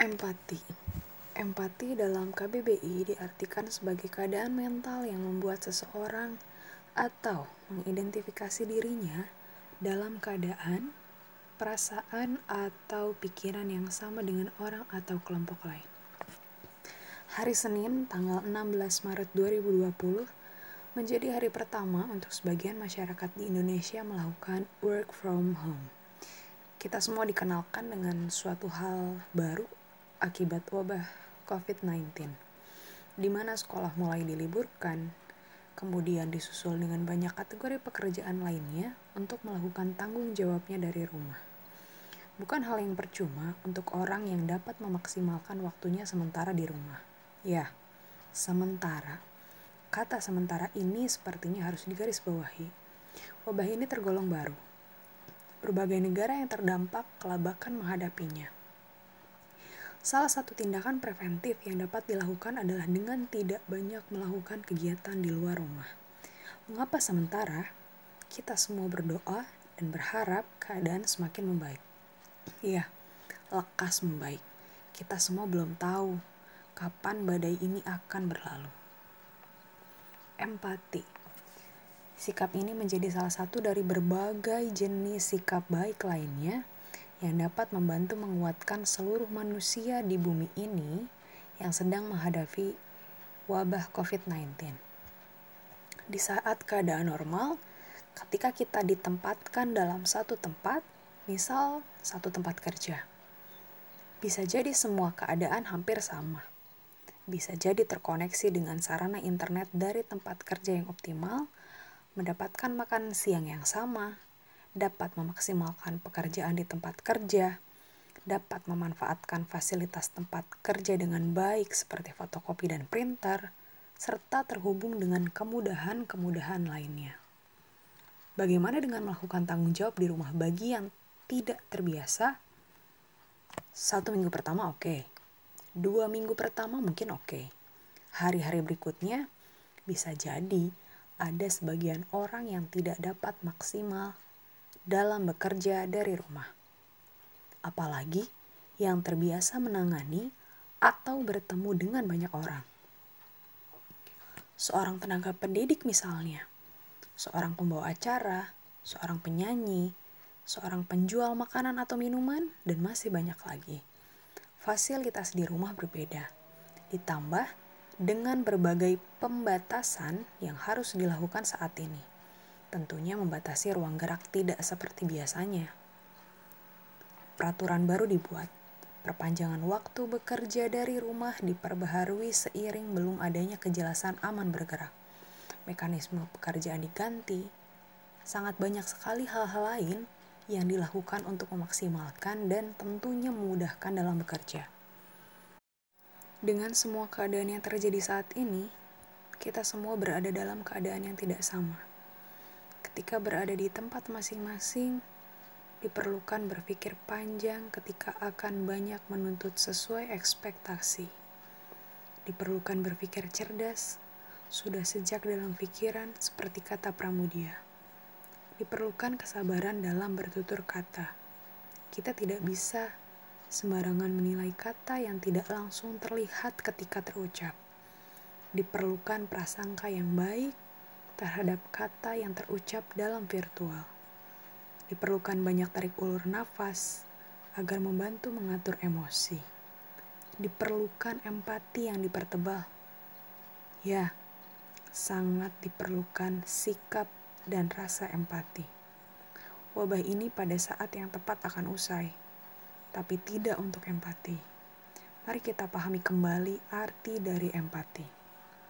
Empati Empati dalam KBBI diartikan sebagai keadaan mental yang membuat seseorang atau mengidentifikasi dirinya dalam keadaan, perasaan, atau pikiran yang sama dengan orang atau kelompok lain. Hari Senin, tanggal 16 Maret 2020, menjadi hari pertama untuk sebagian masyarakat di Indonesia melakukan work from home. Kita semua dikenalkan dengan suatu hal baru akibat wabah COVID-19, di mana sekolah mulai diliburkan, kemudian disusul dengan banyak kategori pekerjaan lainnya untuk melakukan tanggung jawabnya dari rumah. Bukan hal yang percuma untuk orang yang dapat memaksimalkan waktunya sementara di rumah. Ya, sementara. Kata sementara ini sepertinya harus digarisbawahi. Wabah ini tergolong baru. Berbagai negara yang terdampak kelabakan menghadapinya Salah satu tindakan preventif yang dapat dilakukan adalah dengan tidak banyak melakukan kegiatan di luar rumah. Mengapa sementara? Kita semua berdoa dan berharap keadaan semakin membaik. Iya, lekas membaik. Kita semua belum tahu kapan badai ini akan berlalu. Empati. Sikap ini menjadi salah satu dari berbagai jenis sikap baik lainnya yang dapat membantu menguatkan seluruh manusia di bumi ini yang sedang menghadapi wabah COVID-19. Di saat keadaan normal, ketika kita ditempatkan dalam satu tempat, misal satu tempat kerja, bisa jadi semua keadaan hampir sama. Bisa jadi terkoneksi dengan sarana internet dari tempat kerja yang optimal, mendapatkan makan siang yang sama, dapat memaksimalkan pekerjaan di tempat kerja, dapat memanfaatkan fasilitas tempat kerja dengan baik seperti fotokopi dan printer, serta terhubung dengan kemudahan-kemudahan lainnya. Bagaimana dengan melakukan tanggung jawab di rumah bagi yang tidak terbiasa? Satu minggu pertama oke, okay. dua minggu pertama mungkin oke. Okay. Hari-hari berikutnya bisa jadi ada sebagian orang yang tidak dapat maksimal dalam bekerja dari rumah. Apalagi yang terbiasa menangani atau bertemu dengan banyak orang. Seorang tenaga pendidik misalnya, seorang pembawa acara, seorang penyanyi, seorang penjual makanan atau minuman, dan masih banyak lagi. Fasilitas di rumah berbeda, ditambah dengan berbagai pembatasan yang harus dilakukan saat ini tentunya membatasi ruang gerak tidak seperti biasanya. Peraturan baru dibuat. Perpanjangan waktu bekerja dari rumah diperbaharui seiring belum adanya kejelasan aman bergerak. Mekanisme pekerjaan diganti. Sangat banyak sekali hal-hal lain yang dilakukan untuk memaksimalkan dan tentunya memudahkan dalam bekerja. Dengan semua keadaan yang terjadi saat ini, kita semua berada dalam keadaan yang tidak sama ketika berada di tempat masing-masing, diperlukan berpikir panjang ketika akan banyak menuntut sesuai ekspektasi. Diperlukan berpikir cerdas, sudah sejak dalam pikiran seperti kata Pramudia. Diperlukan kesabaran dalam bertutur kata. Kita tidak bisa sembarangan menilai kata yang tidak langsung terlihat ketika terucap. Diperlukan prasangka yang baik terhadap kata yang terucap dalam virtual. Diperlukan banyak tarik ulur nafas agar membantu mengatur emosi. Diperlukan empati yang dipertebal. Ya, sangat diperlukan sikap dan rasa empati. Wabah ini pada saat yang tepat akan usai, tapi tidak untuk empati. Mari kita pahami kembali arti dari empati.